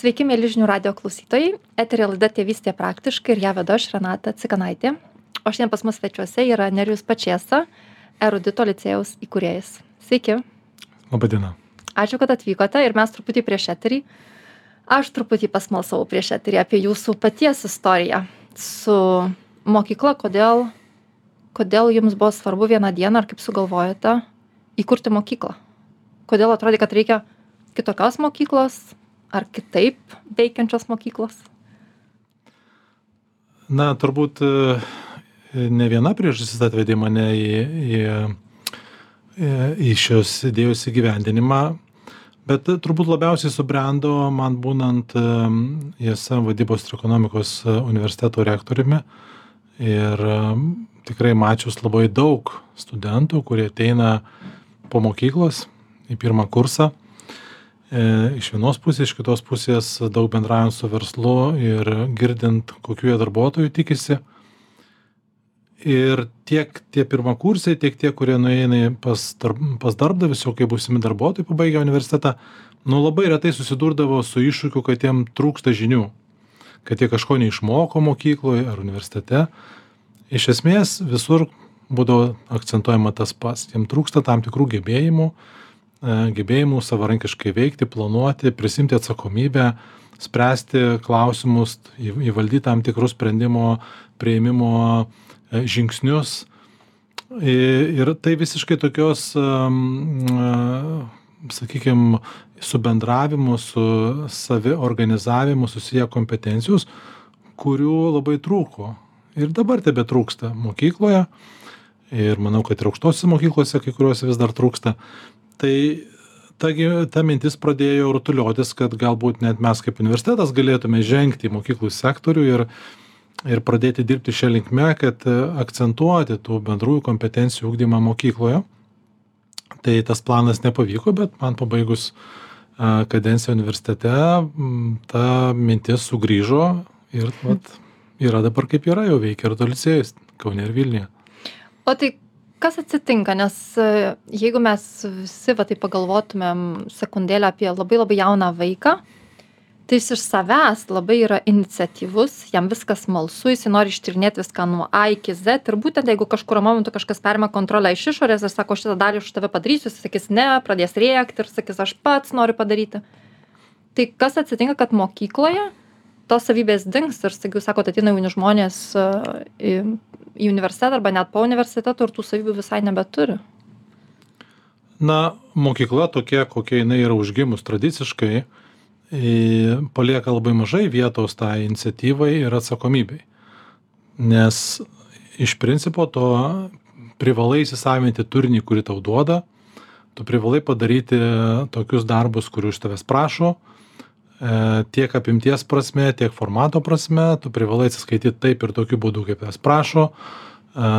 Sveiki, mėly žinių radio klausytojai. Eterė laida Tėvystė praktiškai ir ją vedu aš Renata Cikanaitė. O šiandien pas mus svečiuose yra Nerijus Pačiesa, erudito licėjaus įkūrėjas. Sveiki. Labadiena. Ačiū, kad atvykote ir mes truputį prieš eterį. Aš truputį pasmalsavau prieš eterį apie jūsų paties istoriją su mokykla, kodėl, kodėl jums buvo svarbu vieną dieną ar kaip sugalvojate įkurti mokyklą. Kodėl atrodė, kad reikia kitokios mokyklos, ar kitaip veikiančios mokyklos? Na, turbūt e, ne viena priežastis atvedė mane į, į, į šios idėjos įgyvendinimą, bet turbūt labiausiai subrendo man būnant JSM e, vadybos ir ekonomikos universiteto rektoriumi ir e, tikrai mačius labai daug studentų, kurie ateina po mokyklos į pirmą kursą E, iš vienos pusės iš kitos pusės daug bendraujant su verslu ir girdint kokių jie darbuotojų tikisi. Ir tiek tie pirmakursiai tiek tie kurie nueina pas dar pas darbdavius jau kaip būsimi darbuotojai pabaigę universitetą nu labai retai susidurdavo su iššūkiu kad jiem trūksta žinių kad jie kažko neišmoko mokykloj ar universitete. Iš esmės visur būdavo akcentuojama tas pats. Jiem trūksta tam tikrų gebėjimų E, gebėjimų savarankiškai veikti, planuoti, prisimti atsakomybę, spręsti klausimus, įvaldyti tam tikrus sprendimo prieimimo e, žingsnius. Ir tai visiškai tokios, e, sakykime, su bendravimu, su saviorganizavimu susiję kompetencijos, kurių labai trūko. Ir dabar tebe trūksta mokykloje. Ir manau, kad ir aukštosios mokyklose kai kuriuose vis dar trūksta tai ta gi ta mintis pradėjo rutuliotis kad galbūt net mes kaip universitetas galėtume žengti į mokyklų sektorių ir ir pradėti dirbti šia linkme kad akcentuoti tų bendrųjų kompetencijų ugdymą mokykloje. Tai tas planas nepavyko bet man pabaigus kadenciją universitete ta mintis sugrįžo ir vat yra dabar kaip yra jau veikia ir du licėjus kaune ir vilniuje. O tai kas atsitinka? Nes e, jeigu mes visi va taip pagalvotumėm sekundėlę apie labai labai jauną vaiką tai jis iš savęs labai yra iniciatyvus jam viskas smalsu jisai nori ištyrinėt viską nuo a iki zet ir būtent jeigu kažkuriuo momentu kažkas perima kontrolę iš išorės ir sako šitą dalį už tave padarysiu jisai sakys ne pradės rėkt ir sakys aš pats noriu padaryti tai kas atsitinka kad mokykloje tos savybės dings ir staiga jūs sakot ateina jauni žmonės e, į universitetą arba net po universiteto ir tų savybių visai nebeturi? Na, mokykla tokia, kokia jinai yra užgimus tradiciškai, palieka labai mažai vietos tai iniciatyvai ir atsakomybei. Nes iš principo to privalai įsisavinti turinį, kurį tau duoda, tu privalai padaryti tokius darbus, kurių iš tavęs prašo, tiek apimties prasme, tiek formato prasme, tu privalai atsiskaityti taip ir tokiu būdu, kaip jas prašo. E,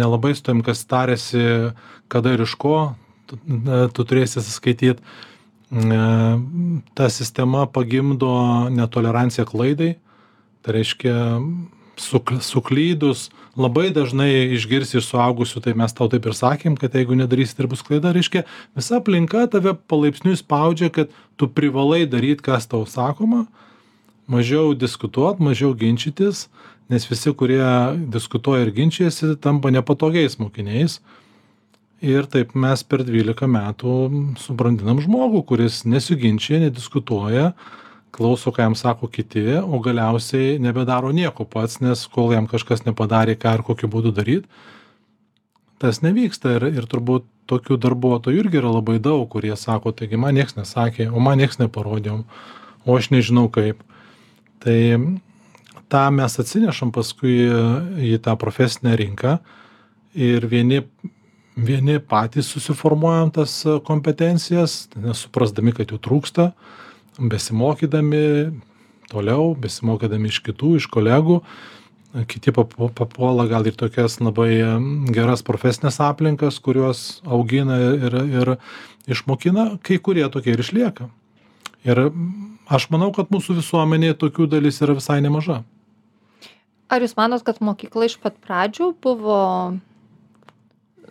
nelabai su tam, kas tarėsi, kada ir iš ko tu, e, tu turėsi atsiskaityti. Ta sistema pagimdo netoleranciją klaidai. Tai reiškia, suk, suklydus, labai dažnai išgirsi iš suaugusių, tai mes tau taip ir sakėm, kad jeigu nedarysi, tai bus klaida, reiškia, visa aplinka tave palaipsniui spaudžia, kad tu privalai daryti, kas tau sakoma, mažiau diskutuot, mažiau ginčytis, nes visi, kurie diskutuoja ir ginčiasi, tampa nepatogiais mokiniais. Ir taip mes per 12 metų subrandinam žmogų, kuris nesiginčia, nediskutuoja, klauso ką jam sako kiti o galiausiai nebedaro nieko pats nes kol jam kažkas nepadarė ką ir kokiu būdu daryt tas nevyksta. Ir ir turbūt tokių darbuotojų irgi yra labai daug kurie sako taigi man nieks nesakė o man nieks neparodė o aš nežinau kaip. Tai tą mes atsinešam paskui į tą profesinę rinką ir vieni vieni patys susiformuojam tas kompetencijas nesuprasdami kad jų trūksta besimokydami toliau, besimokydami iš kitų, iš kolegų, kiti papuola gal ir tokias labai geras profesinės aplinkas, kuriuos augina ir, ir išmokina, kai kurie tokie ir išlieka. Ir aš manau, kad mūsų visuomenėje tokių dalis yra visai nemaža. Ar jūs manot, kad mokykla iš pat pradžių buvo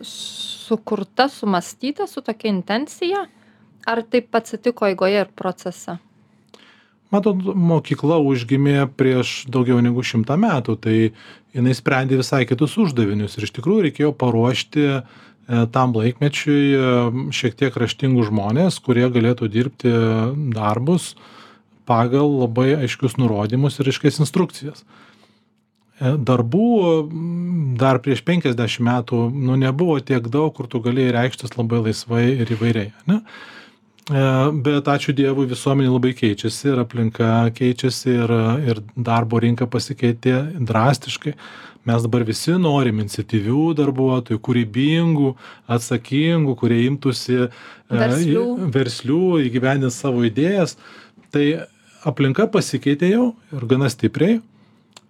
sukurta, sumastyta su tokia intencija? Ar taip atsitiko eigoje ir procese? Matot mokykla užgimė prieš daugiau negu šimtą metų tai jinai sprendė visai kitus uždavinius ir iš tikrųjų reikėjo paruošti e, tam laikmečiui e, šiek tiek raštingus žmones kurie galėtų dirbti darbus pagal labai aiškius nurodymus ir aiškias instrukcijas. E, darbų dar prieš penkiasdešim metų nu nebuvo tiek daug kur tu galėjai reikštis labai laisvai ir įvairiai ane E, bet ačiū Dievui visuomenė labai keičiasi ir aplinka keičiasi ir, ir darbo rinka pasikeitė drastiškai. Mes dabar visi norim iniciatyvių darbuotojų, kūrybingų, atsakingų, kurie imtųsi e, verslių, verslių įgyvendinti savo idėjas. Tai aplinka pasikeitė jau ir gana stipriai.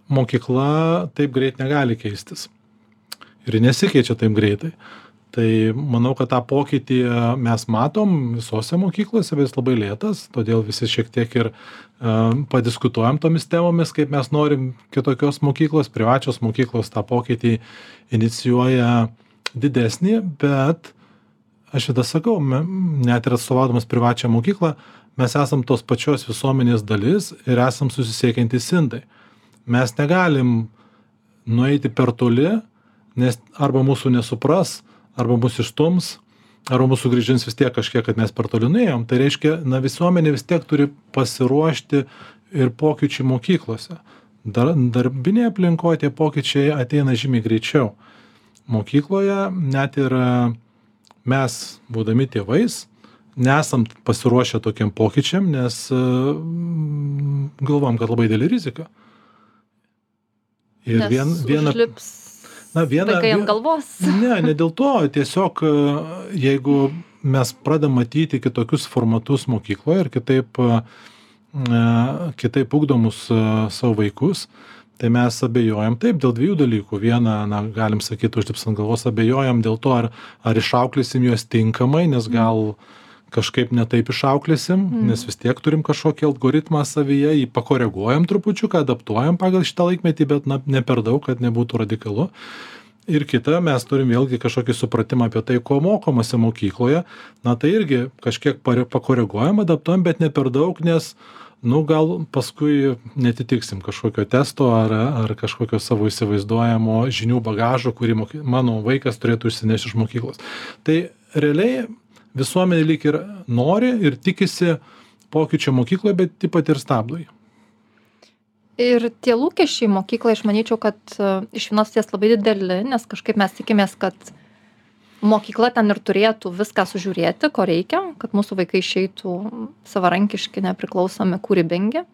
Mokykla taip greit negali keistis. Ir nesikeičia taip greitai tai manau kad tą pokytį mes matom visose mokyklose bet jis labai lėtas todėl visi šiek tiek ir padiskutuojam tomis temomis kaip mes norim kitokios mokyklos privačios mokyklos tą pokytį inicijuoja didesnį bet aš visada sakau net ir atstovaudamas privačią mokyklą mes esam tos pačios visuomenės dalis ir esam susisiekiantys indai. Mes negalim nueiti per toli nes arba mūsų nesupras arba mus išstums arba mus sugrąžins vis tiek kažkiek kad mes per toli nuėjom. Tai reiškia na visuomenė vis tiek turi pasiruošti ir pokyčiui mokyklose. Dar darbinėj aplinkoj tie pokyčiai ateina žymiai greičiau. Mokykloje net ir mes būdami tėvais nesam pasiruošę tokiem pokyčiam nes galvojam kad labai didelė rizika. Ir vien viena užlips na viena vaikai ant galvos. Ne ne dėl to tiesiog e, jeigu mes pradedam matyti kitokius formatus mokykloje ir kitaip e, kitaip ugdomus e, savo vaikus tai mes abejojam. Taip dėl dviejų dalykų. Viena na galim sakyt užlips ant galvos abejojam dėl to ar ar išauklėsim juos tinkamai nes gal kažkaip ne taip išauklėsim nes vis tiek turim kažkokį algoritmą savyje jį pakoreguojam trupučiuką adaptuojam pagal šitą laikmetį bet na ne per daug kad nebūtų radikalu. Ir kita mes turim vėlgi kažkokį supratimą apie tai ko mokomasi mokykloje. Na tai irgi kažkiek pare pakoreguojam adaptuojam bet ne per daug nes nu gal paskui neatitiksim kažkokio testo ar ar kažkokio savo įsivaizduojamo žinių bagažo kurį moki mano vaikas turėtų išsinešt iš mokyklos. Tai realiai visuomenė lyg ir nori ir tikisi pokyčio mokykloj bet taip pat ir stabdo jį. Ir tie lūkesčiai mokyklai, aš manyčiau, kad e, iš vienos ties labai dideli, nes kažkaip mes tikimės, kad mokykla ten ir turėtų viską sužiūrėti, ko reikia, kad mūsų vaikai išeitų savarankiški, nepriklausomi, kūrybingi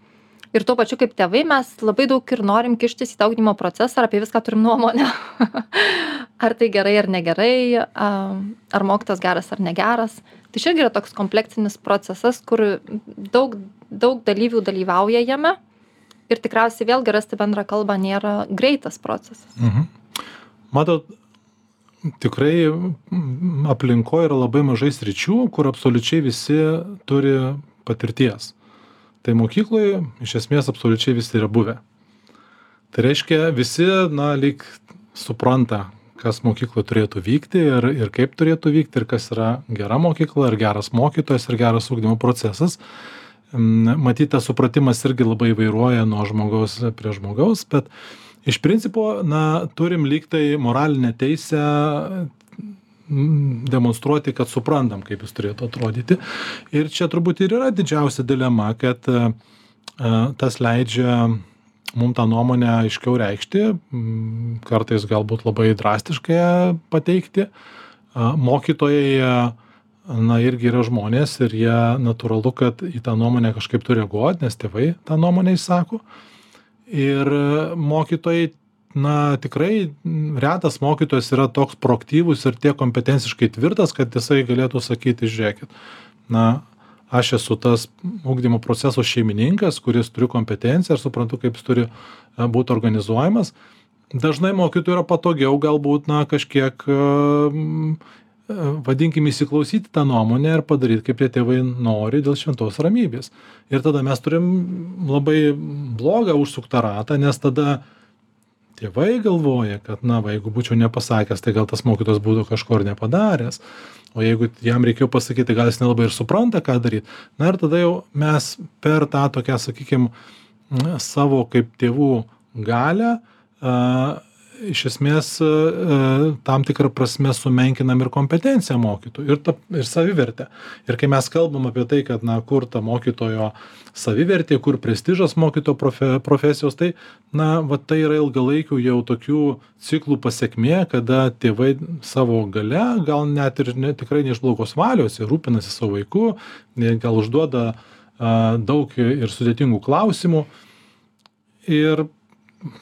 ir tuo pačiu kaip tėvai mes labai daug ir norim kištis į tą ugdymo procesą ir apie viską turim nuomonę. ar tai gerai ar negerai, ar mokytas geras ar negeras. Tai čia yra toks kompleksinis procesas, kur daug, daug dalyvių dalyvauja jame ir tikriausiai vėlgi rasti bendrą kalbą nėra greitas procesas. Mhm. Matot, tikrai aplinkoje yra labai mažai sričių, kur absoliučiai visi turi patirties tai mokykloj iš esmės absoliučiai visi yra buvę. Tai reiškia, visi, na, lyg supranta, kas mokykloje turėtų vykti ir, ir kaip turėtų vykti, ir kas yra gera mokykla, ir geras mokytojas, ir geras ūkdymo procesas. Mm, matyt, tas supratimas irgi labai vairuoja nuo žmogaus prie žmogaus, bet iš principo, na, turim lyg tai moralinę teisę demonstruoti, kad suprantam, kaip jis turėtų atrodyti. Ir čia turbūt ir yra didžiausia dilema, kad e, e, tas leidžia mums tą nuomonę aiškiau reikšti, kartais galbūt labai drastiškai pateikti. Mokytojai, na, irgi yra žmonės ir jie natūralu, kad į tą nuomonę kažkaip turi reaguoti, nes tėvai tą nuomonę įsako. Ir mokytojai na tikrai retas mokytojas yra toks proaktyvus ir tiek kompetenciškai tvirtas kad jisai galėtų sakyti žiūrėkit na aš esu tas ugdymo proceso šeimininkas kuris turiu kompetenciją ir suprantu kaip jis turi e, būt organizuojamas. Dažnai mokytojui yra patogiau galbūt na kažkiek e, e, vadinkim įsiklausyt į tą nuomonę ir padaryt kaip tie tėvai nori dėl šventos ramybės. Ir tada mes turim labai blogą užsuktą ratą nes tada tėvai galvoja kad na va jeigu būčiau nepasakęs tai gal tas mokytojas būtų kažko ir nepadaręs. O jeigu jam reikėjo pasakyt tai gal jis nelabai ir supranta ką daryt. Na ir tada jau mes per tą tokią sakykim savo kaip tėvų galią a iš esmės e, e, tam tikra prasme sumenkinam ir kompetenciją mokytojų ir ta ir savivertę. Ir kai mes kalbam apie tai kad na kur ta mokytojo savivertė kur prestižas mokytojo profe profesijos tai na va tai yra ilgalaikių jau tokių ciklų pasekmė kada tėvai savo galia gal net ir ne tikrai ne iš blogos valios rūpinasi savo vaiku gal užduoda a daug ir sudėtingų klausimų. Ir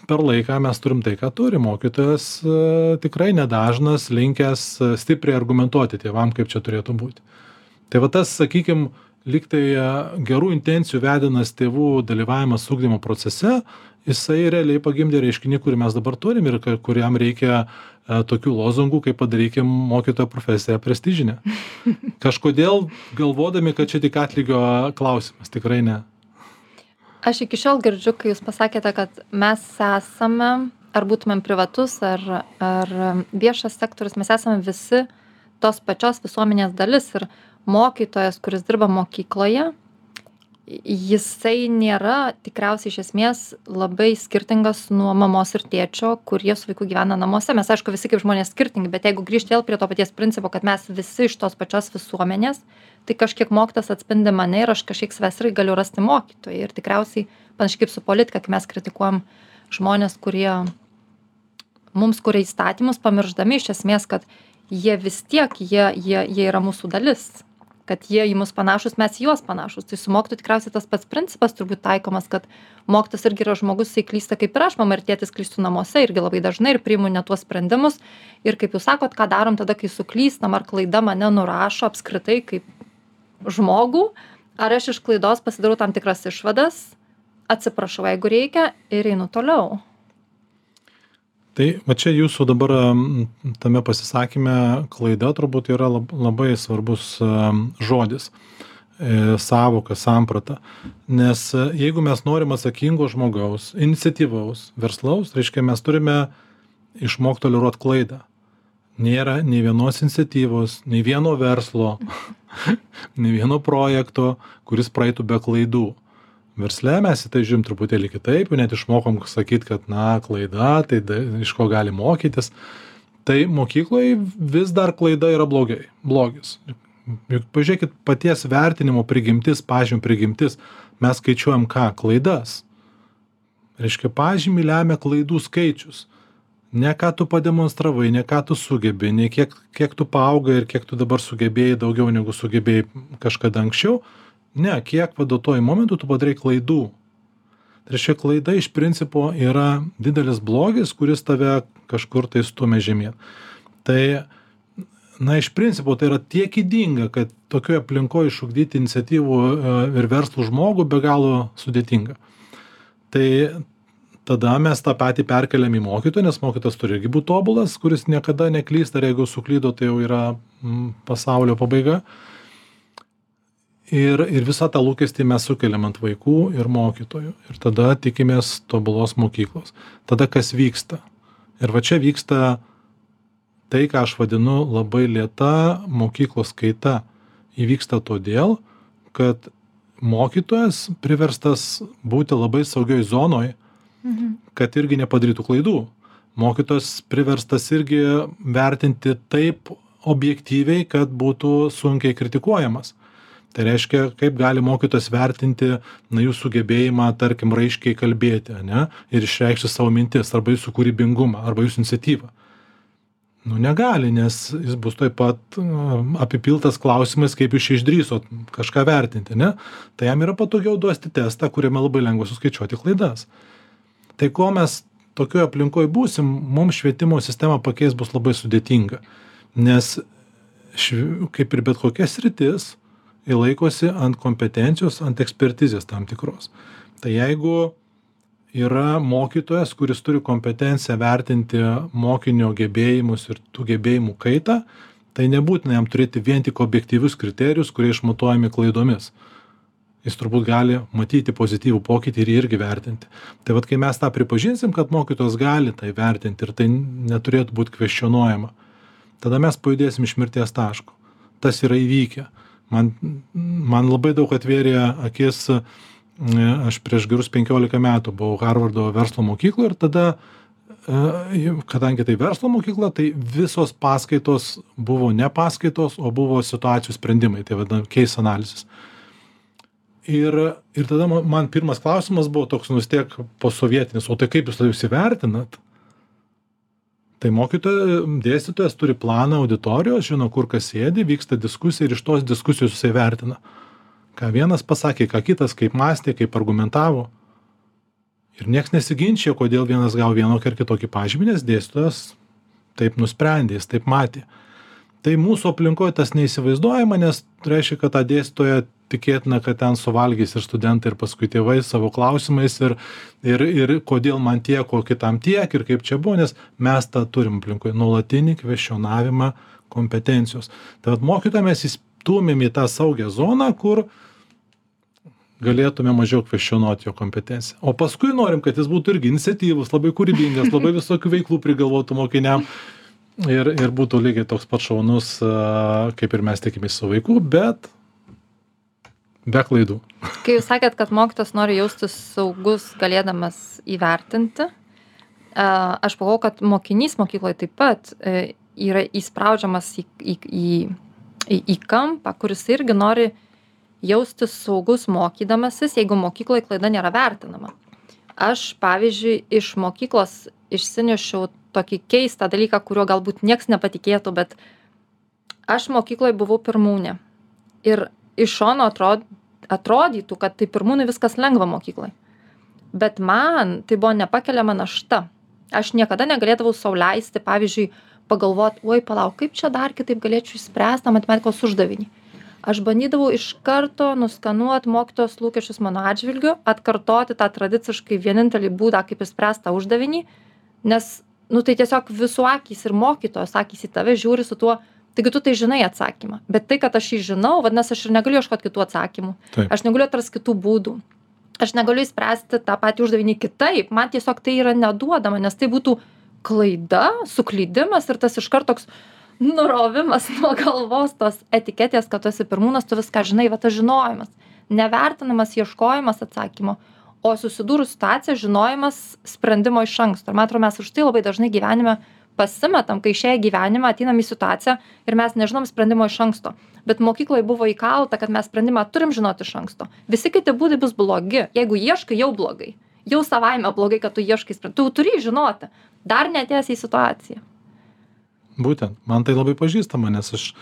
per laiką mes turim tai ką turim mokytojas e, tikrai nedažnas linkęs e, stipriai argumentuoti tėvam kaip čia turėtų būti. Tai va tas sakykim lyg tai e, gerų intencijų vedinas tėvų dalyvavimas ugdymo procese jisai realiai pagimdė reiškinį kurį mes dabar turim ir kuriam reikia tokių lozungų kaip padarykim mokytojo profesiją prestižine kažkodėl galvodami kad čia tik atlygio klausimas tikrai ne aš iki šiol girdžiu kai jūs pasakėte kad mes esame ar būtumėm privatus ar ar viešas sektorius mes esame visi tos pačios visuomenės dalis ir mokytojas kuris dirba mokykloje jisai nėra tikriausiai iš esmės labai skirtingas nuo mamos ir tėčio kurie su vaiku gyvena namuose. Mes aišku visi kaip žmonės skirtingi bet jeigu grįžt vėl prie to paties principo kad mes visi iš tos pačios visuomenės tai kažkiek mokytojas atspindi mane ir aš kažkiek savęs irgi galiu rasti mokytoje ir tikriausiai panašiai kaip su politika kai mes kritikuojam žmones kurie mums kuria įstatymus pamiršdami iš esmės kad jie vis tiek jie jie jie yra mūsų dalis kad jie į mus panašūs mes į juos panašūs. Tai su mokytoju tikriausiai tas pats principas turbūt taikomas kad mokytojas irgi yra žmogus jisai klysta kaip ir aš mama ir tėtis klystų namuose irgi labai dažnai ir priimu ne tuos sprendimus. Ir kaip jūs sakot ką darom tada kai suklystam ar klaida mane nurašo apskritai kaip žmogų ar aš iš klaidos pasidarau tam tikras išvadas atsiprašau jeigu reikia ir einu toliau tai va čia jūsų dabar tame pasisakyme klaida turbūt yra labai svarbus žodis e, sąvoka samprata. Nes e, jeigu mes norim atsakingo žmogaus iniciatyvaus verslaus reiškia mes turime išmokt toleruot klaidą. Nėra nei vienos iniciatyvos nei vieno verslo nei vieno projekto kuris praeitų be klaidų versle mes į tai žiūrim truputėlį kitaip net išmokom sakyt kad na klaida tai da iš ko gali mokytis. Tai mokykloj vis dar klaida yra blogai blogis. Juk pažiūrėkit paties vertinimo prigimtis pažymio prigimtis mes skaičiuojam ką? Klaidas. Reiškia pažymį lemia klaidų skaičius. Ne ką tu pademonstravai ne ką tu sugebi ne kiek kiek tu paaugai ir kiek tu dabar sugebėjai daugiau negu sugebėjai kažkada anksčiau ne kiek va duotuoju momentu tu padarei klaidų. Tai reiškia klaida iš principo yra didelis blogis kuris tave kažkur tai stumia žemyn. Tai na iš principo tai yra tiek ydinga kad tokioj aplinkoj išugdyti iniciatyvų e, ir verslų žmogų be galo sudėtinga. Tai tada mes tą patį perkeliam į mokytoją nes mokytojas turi irgi būt tobulas kuris niekada neklysta ir jeigu suklydo tai jau yra pasaulio pabaiga ir ir visą tą lūkestį mes sukeliam ant vaikų ir mokytojų. Ir tada tikimės tobulos mokyklos. Tada kas vyksta? Ir va čia vyksta tai ką aš vadinu labai lėta mokyklos kaita. Įvyksta todėl kad mokytojas priverstas būti labai saugioj zonoj mhm. kad irgi nepadarytų klaidų. Mokytojas priverstas irgi vertinti taip objektyviai kad būtų sunkiai kritikuojamas tai reiškia kaip gali mokytojas vertinti na jūsų gebėjimą tarkim raiškiai kalbėti ane ir išreikšti savo mintis arba jūsų kūrybingumą arba jūsų iniciatyvą. Nu negali nes jis bus tuoj pat apipiltas klausimais kaip jūs čia išdrįsot kažką vertinti ane. Tai jam yra patogiau duoti testą kuriame labai lengva suskaičiuoti klaidas. Tai kol mes tokioj aplinkoj būsim mum švietimo sistemą pakeist bus labai sudėtinga. Nes šv kaip ir bet kokia sritis ji laikosi ant kompetencijos ant ekspertizės tam tikros tai jeigu yra mokytojas kuris turi kompetenciją vertinti mokinio gebėjimus ir tų gebėjimų kaitą tai nebūtina jam turėti vien tik objektyvius kriterijus kurie išmatuojami klaidomis jis turbūt gali matyti pozityvų pokytį ir jį irgi vertinti. Tai vad, kai mes tą pripažinsim, kad mokytojas gali tai vertinti ir tai neturėtų būti kvestionuojama, tada mes pajudėsim iš mirties taško. Tas yra įvykę. Man, man labai daug atvėrė akis, aš prieš gerus 15 metų buvau Harvardo verslo mokykloje ir tada e, kadangi tai verslo mokykla, tai visos paskaitos buvo ne paskaitos, o buvo situacijų sprendimai, tai vadinam case analysis. Ir ir tada ma man pirmas klausimas buvo toks nu vis tiek posovietinis o tai kaip jūs tada įsivertinat tai mokytoja dėstytojas turi planą auditorijos žino kur kas sėdi vyksta diskusija ir iš tos diskusijos jisai vertina. Ką vienas pasakė ką kitas kaip mąstė kaip argumentavo. Ir nieks nesiginčija kodėl vienas gavo vienokį ar kitokį pažymį nes dėstytojas taip nusprendė jis taip matė tai mūsų aplinkoj tas neįsivaizduojama nes reiškia kad tą dėstytoją tikėtina kad ten suvalgys ir studentai ir paskui tėvai savo klausimais ir ir ir kodėl man tiek o kitam tiek ir kaip čia buvo nes mes tą turim aplinkoj nuolatinį kvestionavimą kompetencijos. Tai vat mokytoją mes įstūmėm į tą saugią zoną kur galėtume mažiau kvestionuot jo kompetenciją. O paskui norim kad jis būtų irgi iniciatyvus labai kūrybingas labai visokių veiklų prigalvotų mokiniam ir ir būtų lygiai toks pat šaunus kaip ir mes tikimės su vaiku bet be klaidų. Kai jūs sakėt, kad mokytas nori jaustis saugus, galėdamas įvertinti, aš pagalvoju, kad mokinys mokykloje taip pat e, yra įspraudžiamas į, į, į, į, į kampą, kuris irgi nori jaustis saugus mokydamasis, jeigu mokykloje klaida nėra vertinama. Aš, pavyzdžiui, iš mokyklos išsinešiau tokį keistą dalyką, kurio galbūt nieks nepatikėtų, bet aš mokykloje buvau pirmūnė. Ir iš šono atrod, atrodytų, kad tai pirmūnai viskas lengva mokyklai. Bet man tai buvo nepakeliama našta. Aš niekada negalėdavau sauliaisti, pavyzdžiui, pagalvoti, oi, palauk, kaip čia dar kitaip galėčiau išspręsti matematikos uždavinį. Aš bandydavau iš karto nuskanuoti mokytojos lūkesčius mano atžvilgiu, atkartoti tą tradiciškai vienintelį būdą, kaip išspręsti tą uždavinį, nes, nu tai tiesiog visų akys ir mokytojos akys į tave žiūri su tuo, taigi tu tai žinai atsakymą. Bet tai kad aš jį žinau vadinas aš ir negaliu ieškot kitų atsakymų. Aš negaliu atrast kitų būdų. Aš negaliu išspręsti tą patį uždavinį kitaip. Man tiesiog tai yra neduodama nes tai būtų klaida suklydimas ir tas iškart toks nurovimas nuo galvos tos etiketės kad tu esi pirmūnas tu viską žinai va tas žinojimas. Nevertinamas ieškojimas atsakymo o susidūrus situacija žinojimas sprendimo iš anksto. Ir man atrodo mes už tai labai dažnai gyvenime pasimetam kai išėję gyvenimą ateinam į situaciją ir mes nežinom sprendimo iš anksto. Bet mokykloj buvo įkalta kad mes sprendimą turim žinot iš anksto. Visi kiti būdai bus blogi. Jeigu ieškai jau blogai. Jau savaime blogai kad tu ieškai spren tu turi žinoti. Dar neatėjęs į situaciją būtent. Man tai labai pažįstama nes aš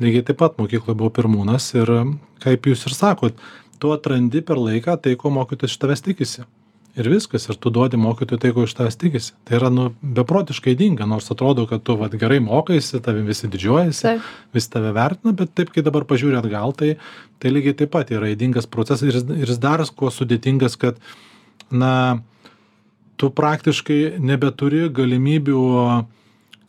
lygiai taip pat mokykloj buvau pirmūnas ir kaip jūs ir sakot tu atrandi per laiką tai ko mokytojas iš tavęs tikisi. Ir viskas ir tu duodi mokytojui tai ko iš tavęs tikisi. Tai yra nu beprotiškai ydinga nors atrodo kad tu vat gerai mokaisi tavim visi didžiuojasi visi tave vertina bet taip kai dabar pažiūri atgal tai tai lygiai taip pat yra ydingas procesas ir jis ir jis dar kuo sudėtingas kad na tu praktiškai nebeturi galimybių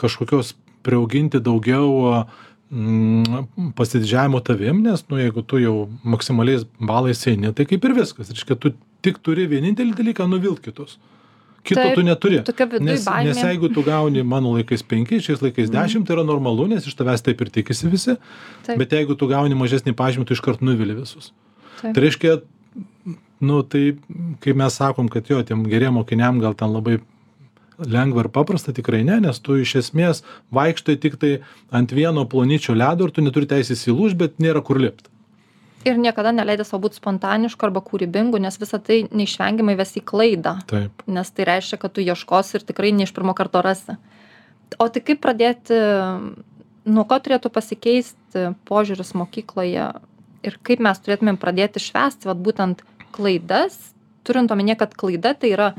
kažkokios priauginti daugiau mm, pasididžiavimo tavim nes nu jeigu tu jau maksimaliais balais eini tai kaip ir viskas reiškia tu tik turi vienintelį dalyką nuvilt kitus. Kito tu neturi. Nes, nes jeigu tu gauni mano laikais 5, šiais laikais 10, mm. tai yra normalu, nes iš tavęs taip ir tikisi visi. Bet jeigu tu gauni mažesnį pažymį, tu iškart nuvili visus. Tai reiškia, nu tai, kai mes sakom, kad jo, tiem geriem mokiniam gal ten labai lengva ir paprasta, tikrai ne, nes tu iš esmės vaikštai tik tai ant vieno plonyčio ledo ir tu neturi teisės įlūž, bet nėra kur lipti ir niekada neleidi sau būt spontanišku arba kūrybingu nes visa tai neišvengiamai ves į klaidą. Taip. Nes tai reiškia kad tu ieškosi ir tikrai ne iš pirmo karto rasi. O tai kaip pradėti nuo ko turėtų pasikeisti požiūris mokykloje ir kaip mes turėtumėm pradėti švęsti vat būtent klaidas turint omenyje kad klaida tai yra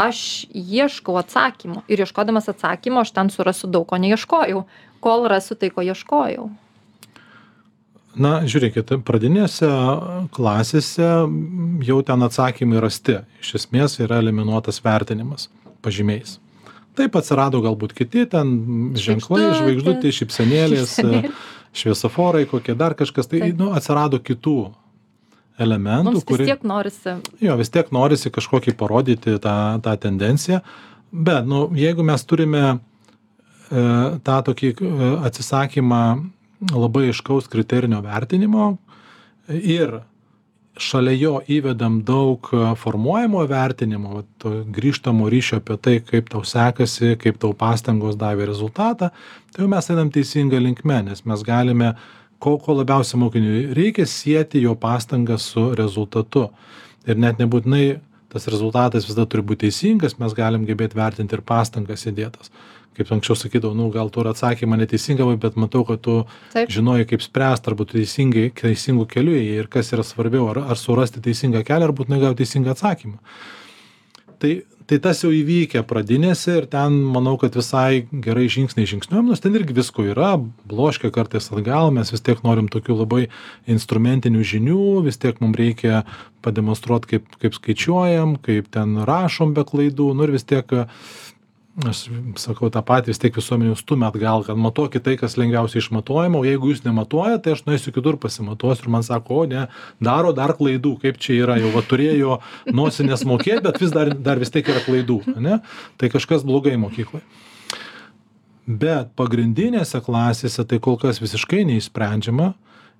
aš ieškau atsakymo ir ieškodamas atsakymo aš ten surasiu daug ko neieškojau. Kol rasiu tai ko ieškojau. Na žiūrėkit pradinėse klasėse jau ten atsakymai rasti. Iš esmės yra eliminuotas vertinimas pažymiais. Taip atsirado galbūt kiti ten ženklai žvaigždutės šypsenėlės šviesoforai kokie dar kažkas. Tai nu atsirado kitų elementų, Mums vis kurie... tiek norisi. Jo, vis tiek norisi kažkokį parodyti tą, tą tendenciją, bet, nu, jeigu mes turime e, tą tokį e, atsisakymą labai iškaus kriterijinio vertinimo ir šalia jo įvedam daug formuojamo vertinimo, grįžtamo ryšio apie tai, kaip tau sekasi, kaip tau pastangos davė rezultatą, tai jau mes einam teisinga linkme, nes mes galime ko, ko labiausiai mokiniui reikia sieti jo pastangas su rezultatu. Ir net nebūtinai tas rezultatas visada turi būti teisingas, mes galim gebėti vertinti ir pastangas įdėtas kaip anksčiau sakydavau, nu, gal tu atsakymą neteisingą, bet matau, kad tu Taip. žinoji, kaip spręsti, arba tu teisingai, teisingų kelių ir kas yra svarbiau, ar, ar surasti teisingą kelią, ar būtinai gauti teisingą atsakymą. Tai, tai tas jau įvykę pradinėse ir ten manau, kad visai gerai žingsniai žingsniuojam, nors ten irgi visko yra, bloškia kartais atgal, mes vis tiek norim tokių labai instrumentinių žinių, vis tiek mums reikia pademonstruoti, kaip, kaip skaičiuojam, kaip ten rašom be klaidų, nu ir vis tiek aš sakau tą patį vis tiek visuomenė jus stumia atgal kad matuokit tai kas lengviausiai išmatuojama o jeigu jūs nematuojat tai aš nueisiu kitur pasimatuosiu ir man sako o ne daro dar klaidų kaip čia yra jau va turėjo nosines mokėt bet vis dar dar vis tiek yra klaidų ane? Tai kažkas blogai mokykloj. Bet pagrindinėse klasėse tai kol kas visiškai neišsprendžiama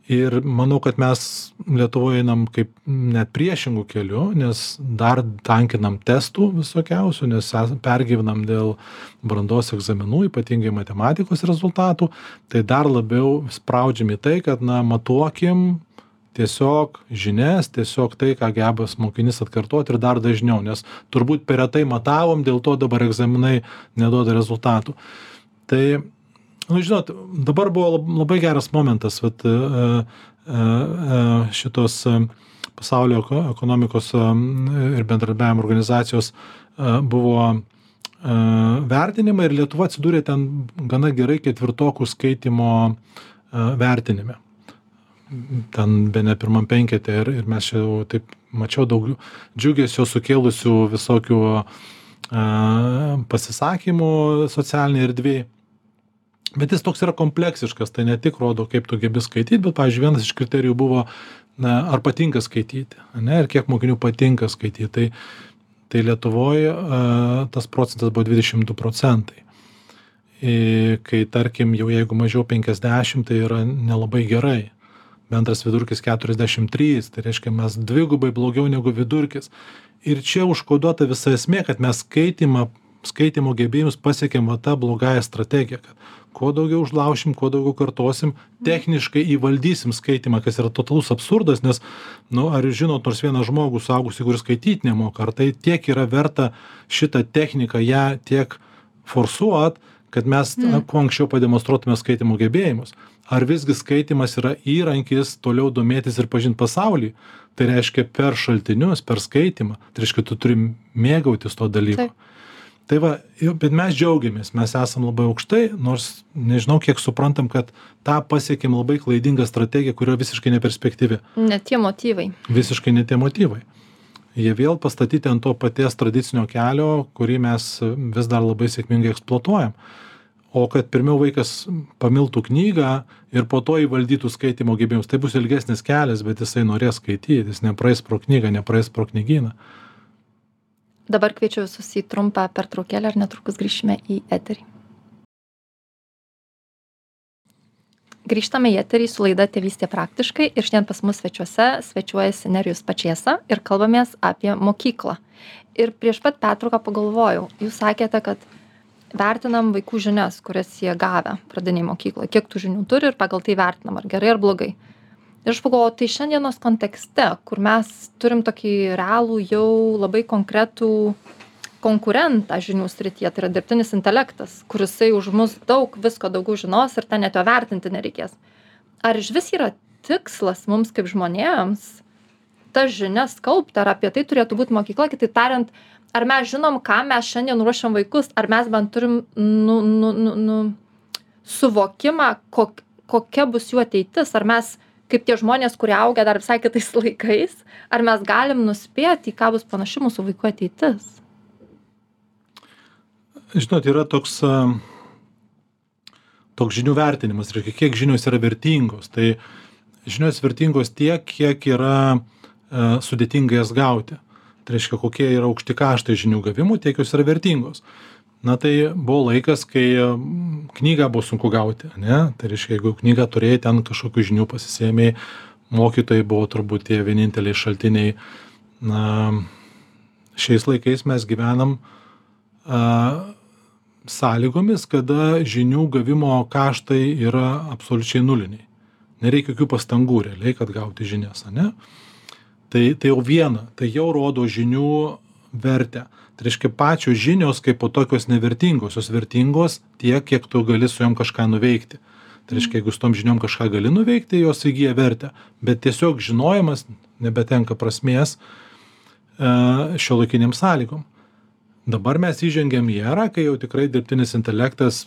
ir manau kad mes lietuvoj einam kaip net priešingu keliu nes dar tankinam testų visokiausių nes pergyvenam dėl brandos egzaminų ypatingai matematikos rezultatų. Tai dar labiau spraudžiam į tai kad na matuokim tiesiog žinias tiesiog tai ką geba mokinys atkartot ir dar dažniau nes turbūt per retai matavom dėl to dabar egzaminai neduoda rezultatų. Tai nu žinot dabar buvo labai geras momentas vat e, e, e, šitos pasaulio ekonomikos ir bendradarbiavimo organizacijos buvo vertinimai ir Lietuva atsidūrė ten gana gerai ketvirtokų skaitimo vertinime. Ten be ne pirmam penketė ir, ir mes čia taip mačiau daug džiugesio sukėlusių visokių pasisakymų socialiniai erdvėjai bet jis toks yra kompleksiškas tai ne tik rodo kaip tu gebi skaityt bet pavyzdžiui vienas iš kriterijų buvo na ar patinka skaityti ane ir kiek mokinių patinka skaityt tai tai lietuvoj tas procentas buvo dvidešim du procentai. I kai tarkim jau jeigu mažiau penkiasdešim tai yra nelabai gerai. Bendras vidurkis keturiasdešim trys tai reiškia mes dvigubai blogiau negu vidurkis. Ir čia užkoduota visa esmė kad mes skaitymą skaitymo gebėjimus pasiekėm va ta blogąja strategija kad kuo daugiau užlaušim kuo daugiau kartosim techniškai įvaldysim skaitymą kas yra totalus absurdas nes nu ar jūs žinot nors vieną žmogų suaugusį kuris skaityt nemoka ar tai tiek yra verta šitą techniką ją tiek forsuot kad mes na, kuo anksčiau pademonstruotume skaitymo gebėjimus? Ar visgi skaitymas yra įrankis toliau domėtis ir pažint pasaulį? Tai reiškia per šaltinius per skaitymą tai reiškia tu turi mėgautis tuo dalyku. Taip tai va jau bet mes džiaugiamės mes esam labai aukštai nors nežinau kiek suprantam kad tą pasiekėm labai klaidinga strategija kuri visiškai neperspektyvi. Ne tie motyvai. Visiškai ne tie motyvai. Jie vėl pastatyti ant to paties tradicinio kelio kurį mes vis dar labai sėkmingai eksploatuojam. O kad pirmiau vaikas pamiltų knygą ir po to įvaldytų skaitymo gebėjimus tai bus ilgesnis kelias bet jisai norės skaityt jis nepraeis pro knygą nepraeis pro knygyną Dabar kviečiu visus į trumpą pertraukėlę ir netrukus grįšime į eterį. Grįžtame į eterį su laida Tėvystė praktiškai ir šiandien pas mus svečiuose svečiuojasi Nerijus Pačiesa ir kalbamės apie mokyklą. Ir prieš pat pertrauką pagalvojau, jūs sakėte, kad vertinam vaikų žinias, kurias jie gavę pradiniai mokykloje, kiek tų žinių turi ir pagal tai vertinam, ar gerai ar blogai ir aš pagalvojau tai šiandienos kontekste kur mes turim tokį realų jau labai konkretų konkurentą žinių srityje tai yra dirbtinis intelektas kur jisai už mus daug visko daugiau žinos ir ten net jo vertinti nereikės. Ar išvis yra tikslas mums kaip žmonėms tas žinias kaupti ar apie tai turėtų būt mokykla? Kitaip tariant ar mes žinom kam mes šiandien ruošiam vaikus ar mes bent turim nu nu nu nu suvokimą kok kokia bus jų ateitis ar mes kaip tie žmonės kurie augę dar visai kitais laikais ar mes galim nuspėt į ką bus panaši mūsų vaikų ateitis žinot yra toks toks žinių vertinimas reiškia kiek žinios yra vertingos tai žinios vertingos tiek kiek yra sudėtinga jas gauti. Tai reiškia, kokie yra aukšti kaštai žinių gavimų, tiek jos yra vertingos. Na tai buvo laikas, kai knygą buvo sunku gauti, ne? Tai reiškia, jeigu knygą turėjai, ten kažkokių žinių pasisėmėjai, mokytojai buvo turbūt tie vieninteliai šaltiniai. Na, šiais laikais mes gyvenam a, sąlygomis, kada žinių gavimo kaštai yra absoliučiai nuliniai. Nereikia jokių pastangų realiai, kad gauti žinias, ne? Tai, tai jau viena, tai jau rodo žinių vertę. Tai reiškia, pačios žinios kaip po tokios nevertingos, jos vertingos tiek, kiek tu gali su jom kažką nuveikti. Tai reiškia, jeigu su tom žiniom kažką gali nuveikti, jos įgyja vertę. Bet tiesiog žinojimas nebetenka prasmės e, šio laikiniam sąlygom dabar mes įžengėm į erą kai jau tikrai dirbtinis intelektas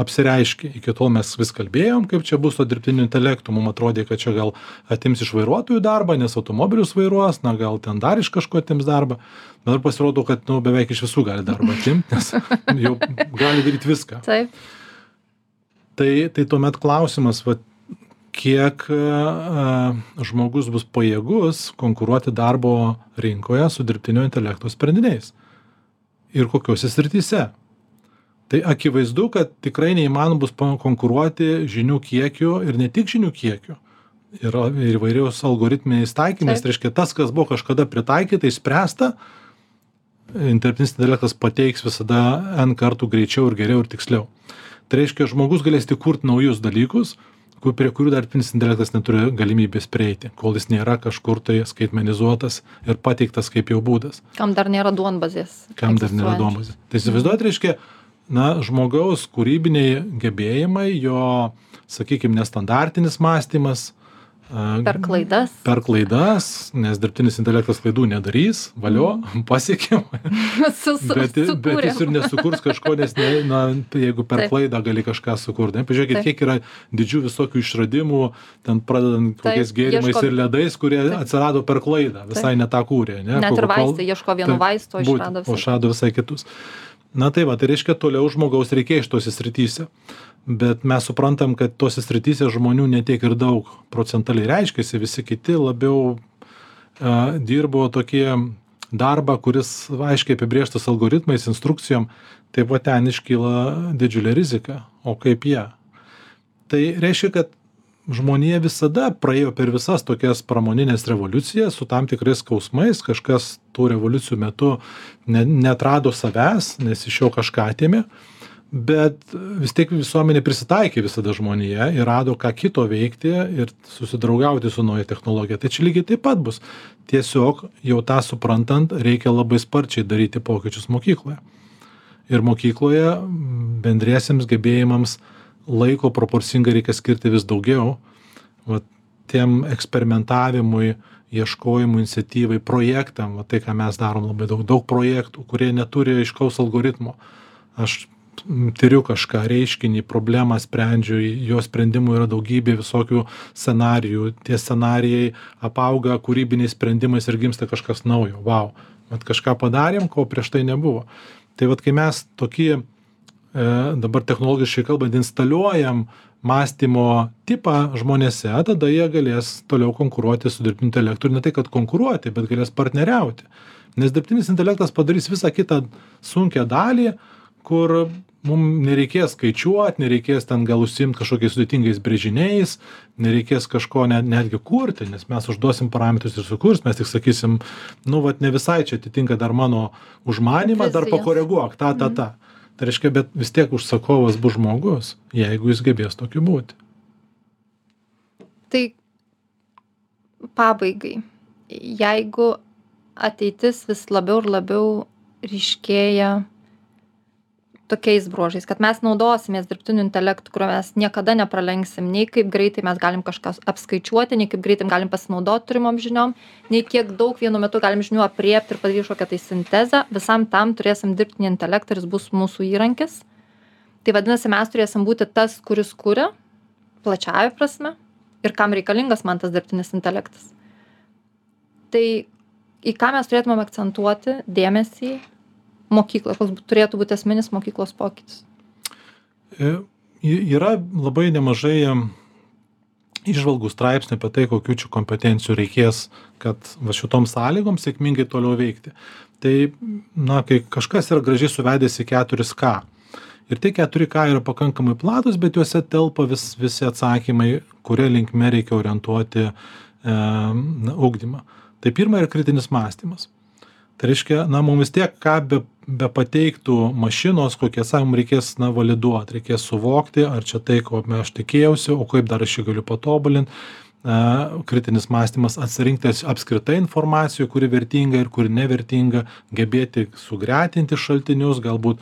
apsireiškė. Iki tol mes vis kalbėjom kaip čia bus su dirbtiniu intelektu. Mum atrodė kad čia gal atims iš vairuotojų darbą nes automobilius vairuos na gal ten dar iš kažko atims darbą. Dabar pasirodo kad nu beveik iš visų gali darbą atimt nes jau gali daryt viską. Taip. tai tai tuomet klausimas vat kiek a, žmogus bus pajėgus konkuruoti darbo rinkoje su dirbtinio intelekto sprendiniais ir kokiose srityse. Tai akivaizdu, kad tikrai neįmanoma bus konkuruoti žinių kiekiu ir ne tik žinių kiekiu. Yra ir įvairiaus algoritminiais taikymais, tai reiškia tas, kas buvo kažkada pritaikyta, įspręsta, interpretinis intelektas pateiks visada N kartų greičiau ir geriau ir tiksliau. Tai reiškia, žmogus galės tik kurti naujus dalykus, prie kurių dar dirbtinis intelektas neturi galimybės prieiti, kol jis nėra kažkur tai skaitmenizuotas ir pateiktas kaip jau būdas. Kam dar nėra duonbazės? Kam dar nėra duonbazės. Tai įsivaizduojat, reiškia, na, žmogaus kūrybiniai gebėjimai, jo, sakykime, nestandartinis mąstymas, Per klaidas. Per klaidas, nes dirbtinis intelektas klaidų nedarys, valio, Mhm. pasiekėm. bet, bet jis ir nesukurs kažko, nes ne, na, jeigu per Taip. klaidą gali kažką sukurti. Ne, pažiūrėkit, Taip. kiek yra didžių visokių išradimų, ten pradedant kokiais gėrimais ieško... ir ledais, kurie Taip. atsirado per klaidą, visai Taip. netą kūrė. Ne, Net ir vaistai ieško vieno vaisto, išrado visai. Visai kitus. Na tai va, tai reiškia, toliau žmogaus reikia iš tos srityse bet mes suprantam kad tose srityse žmonių ne tiek ir daug procentaliai reiškiasi visi kiti labiau a, dirbo tokie darbą kuris aiškiai apibrėžtas algoritmais instrukcijom tai va ten iškyla didžiulė rizika. O kaip ją tai reiškia kad žmonija visada praėjo per visas tokias pramonines revoliucijas su tam tikrais skausmais kažkas tų revoliucijų metu ne neatrado savęs nes iš jo kažką atėmė bet vis tiek visuomenė prisitaikė visada žmonija ir rado ką kito veikti ir susidraugauti su nauja technologija. Tai čia lygiai taip pat bus. Tiesiog jau tą suprantant reikia labai sparčiai daryti pokyčius mokykloje. Ir mokykloje bendriesiems gebėjimams laiko proporcingai reikia skirti vis daugiau. Vat tiem eksperimentavimui ieškojimui iniciatyvai projektam va tai ką mes darom labai daug. Daug projektų kurie neturi aiškaus algoritmo. Aš tiriu kažką reiškinį problemą sprendžiu jo sprendimų yra daugybė visokių scenarijų. Tie scenarijai apauga kūrybiniais sprendimais ir gimsta kažkas naujo. Vau. Vat kažką padarėm ko prieš tai nebuvo. Tai vat kai mes tokį e, dabar technologiškai kalbant instaliuojam mąstymo tipą žmonėse tada jie galės toliau konkuruoti su dirbtiniu intelektu ir ne tai kad konkuruoti bet galės partneriauti. Nes dirbtinis intelektas padarys visą kitą sunkią dalį kur mum nereikės skaičiuot nereikės ten gal užsiimt kažkokiais sudėtingais brėžiniais nereikės kažko net netgi kurti nes mes užduosim parametrus ir sukurs mes tik sakysim nu vat ne visai čia atitinka dar mano užmanymą dar pakoreguok tą tą tą tai reiškia bet vis tiek užsakovas bus žmogus jeigu jis gebės tokiu būti. Tai pabaigai. Jeigu ateitis vis labiau ir labiau ryškėja tokiais bruožais kad mes naudosimės dirbtiniu intelektu kurio mes niekada nepralenksim nei kaip greitai mes galim kažką apskaičiuoti nei kaip greitai galim pasinaudot turimom žiniom nei kiek daug vienu metu galim žinių aprėpt ir padaryt kažkokią tai sintezę. Visam tam turėsim dirbtinį intelektą ir jis bus mūsų įrankis. Tai vadinasi mes turėsim būti tas kuris kuria plačiąja prasme ir kam reikalingas man tas dirbtinis intelektas. Tai į ką mes turėtumėm akcentuoti dėmesį mokyklą koks turėtų būti esminis mokyklos pokytis e, yra labai nemažai įžvalgų straipsnį apie tai, kokiu čia kompetencijų reikės, kad va šitom sąlygom sėkmingai toliau veikti. Tai, na, kai kažkas yra gražiai suvedęs į 4K. Ir tie 4K yra pakankamai platus, bet juose telpa vis, visi atsakymai, kuria linkme reikia orientuoti e, ugdymą. Tai pirma yra kritinis mąstymas. Tai reiškia, na, mums vis tiek, ką be, be pateiktų mašinos, kokie atsakymai reikės, na, validuoti, reikės suvokti, ar čia tai, ko aš tikėjausi, o kaip dar aš jį galiu patobulinti. Kritinis mąstymas atsirinkti apskritai informacijų, kuri vertinga ir kuri nevertinga, gebėti sugretinti šaltinius, galbūt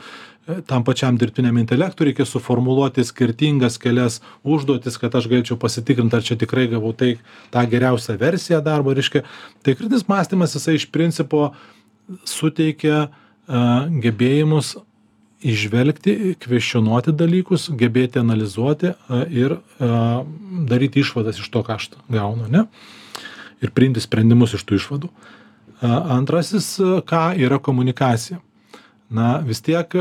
tam pačiam dirbtiniam intelektui reikia suformuluoti skirtingas kelias užduotis kad aš galėčiau pasitikrint ar čia tikrai gavau tai tą geriausią versiją darbo reiškia tai kritinis mąstymas jisai iš principo suteikia a, gebėjimus įžvelgti kvestionuoti dalykus gebėti analizuoti a, ir a, daryti išvadas iš to ką aš gaunu ane ir priimti sprendimus iš tų išvadų. Antrasis ką yra komunikacija. Na vis tiek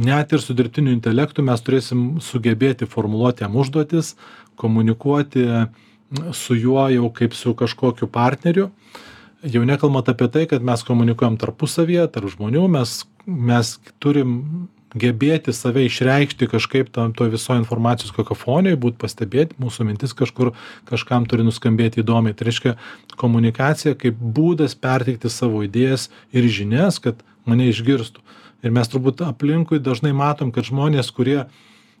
net ir su dirbtiniu intelektu mes turėsim sugebėti formuluoti jam užduotis, komunikuoti su juo jau kaip su kažkokiu partneriu. Jau nekalbant apie tai, kad mes komunikuojam tarpusavyje, tarp žmonių, mes, mes turim gebėti save išreikšti kažkaip tam toj visoj informacijos kakofonijoj, būt pastebėti, mūsų mintis kažkur kažkam turi nuskambėti įdomiai. Tai reiškia komunikacija kaip būdas perteikti savo idėjas ir žinias, kad mane išgirstų ir mes turbūt aplinkui dažnai matom kad žmonės kurie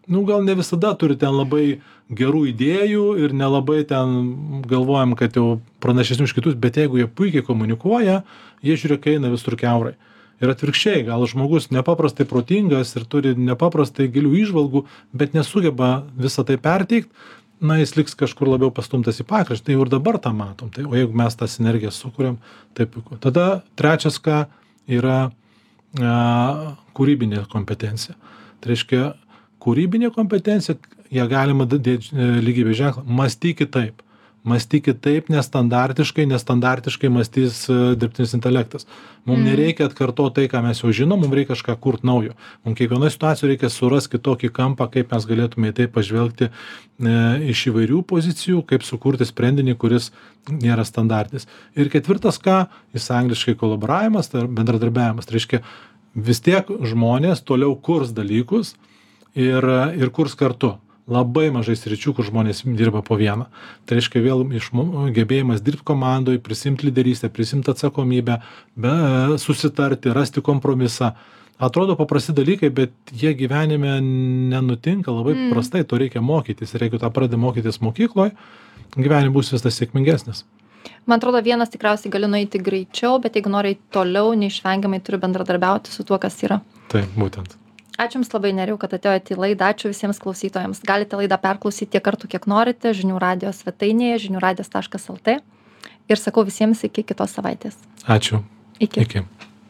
nu gal ne visada turi ten labai gerų idėjų ir nelabai ten galvojam kad jau pranašesni už kitus bet jeigu jie puikiai komunikuoja jie žiūrėk eina visur kiaurai. Ir atvirkščiai gal žmogus nepaprastai protingas ir turi nepaprastai gilių įžvalgų bet nesugeba visa tai perteikt na jis liks kažkur labiau pastumtas į pakraštį. Tai jau ir dabar tą matom. Tai o jeigu mes tą sinergiją sukuriam tai puiku. Tada trečias ką yra kūrybinė kompetencija. Tai reiškia, kūrybinė kompetencija, ją galima dėti e, lygybės ženklą, mąstykit taip mąstykit taip nestandartiškai nestandartiškai mąstys e, dirbtinis intelektas. Mum Mm. nereikia atkartot tai ką mes jau žinom mum reikia kažką kurt naujo. Mum kiekvienoj situacijoj reikia surast kitokį kampą kaip mes galėtume į tai pažvelgti e, iš įvairių pozicijų kaip sukurti sprendinį kuris nėra standartinis. Ir ketvirtas ką jis angliškai kolaboravimas tai yra bendradarbiavimas. Tai reiškia vis tiek žmonės toliau kurs dalykus ir ir kurs kartu. Labai mažai sričių kur žmonės dirba po vieną. Tai reiškia vėl išmo gebėjimas dirbt komandoj prisiimt lyderystę prisiimt atsakomybę be susitarti rasti kompromisą. Atrodo paprasti dalykai bet jie gyvenime nenutinka labai Mm. paprastai to reikia mokytis. Ir jeigu tą pradedi mokytis mokykloj gyvenime būsi vis tas sėkmingesnis. Man atrodo, vienas tikriausiai gali nueiti greičiau, bet jeigu nori eiti toliau, neišvengiamai turi bendradarbiauti su tuo, kas yra. tai būtent Ačiū Jums labai, Neriau, kad atėjote į laidą. Ačiū visiems klausytojams. Galite laidą perklausyti tiek kartų, kiek norite, žinių radio svetainėje, žinių radijas.lt. Ir sakau visiems iki kitos savaitės. ačiū Iki. iki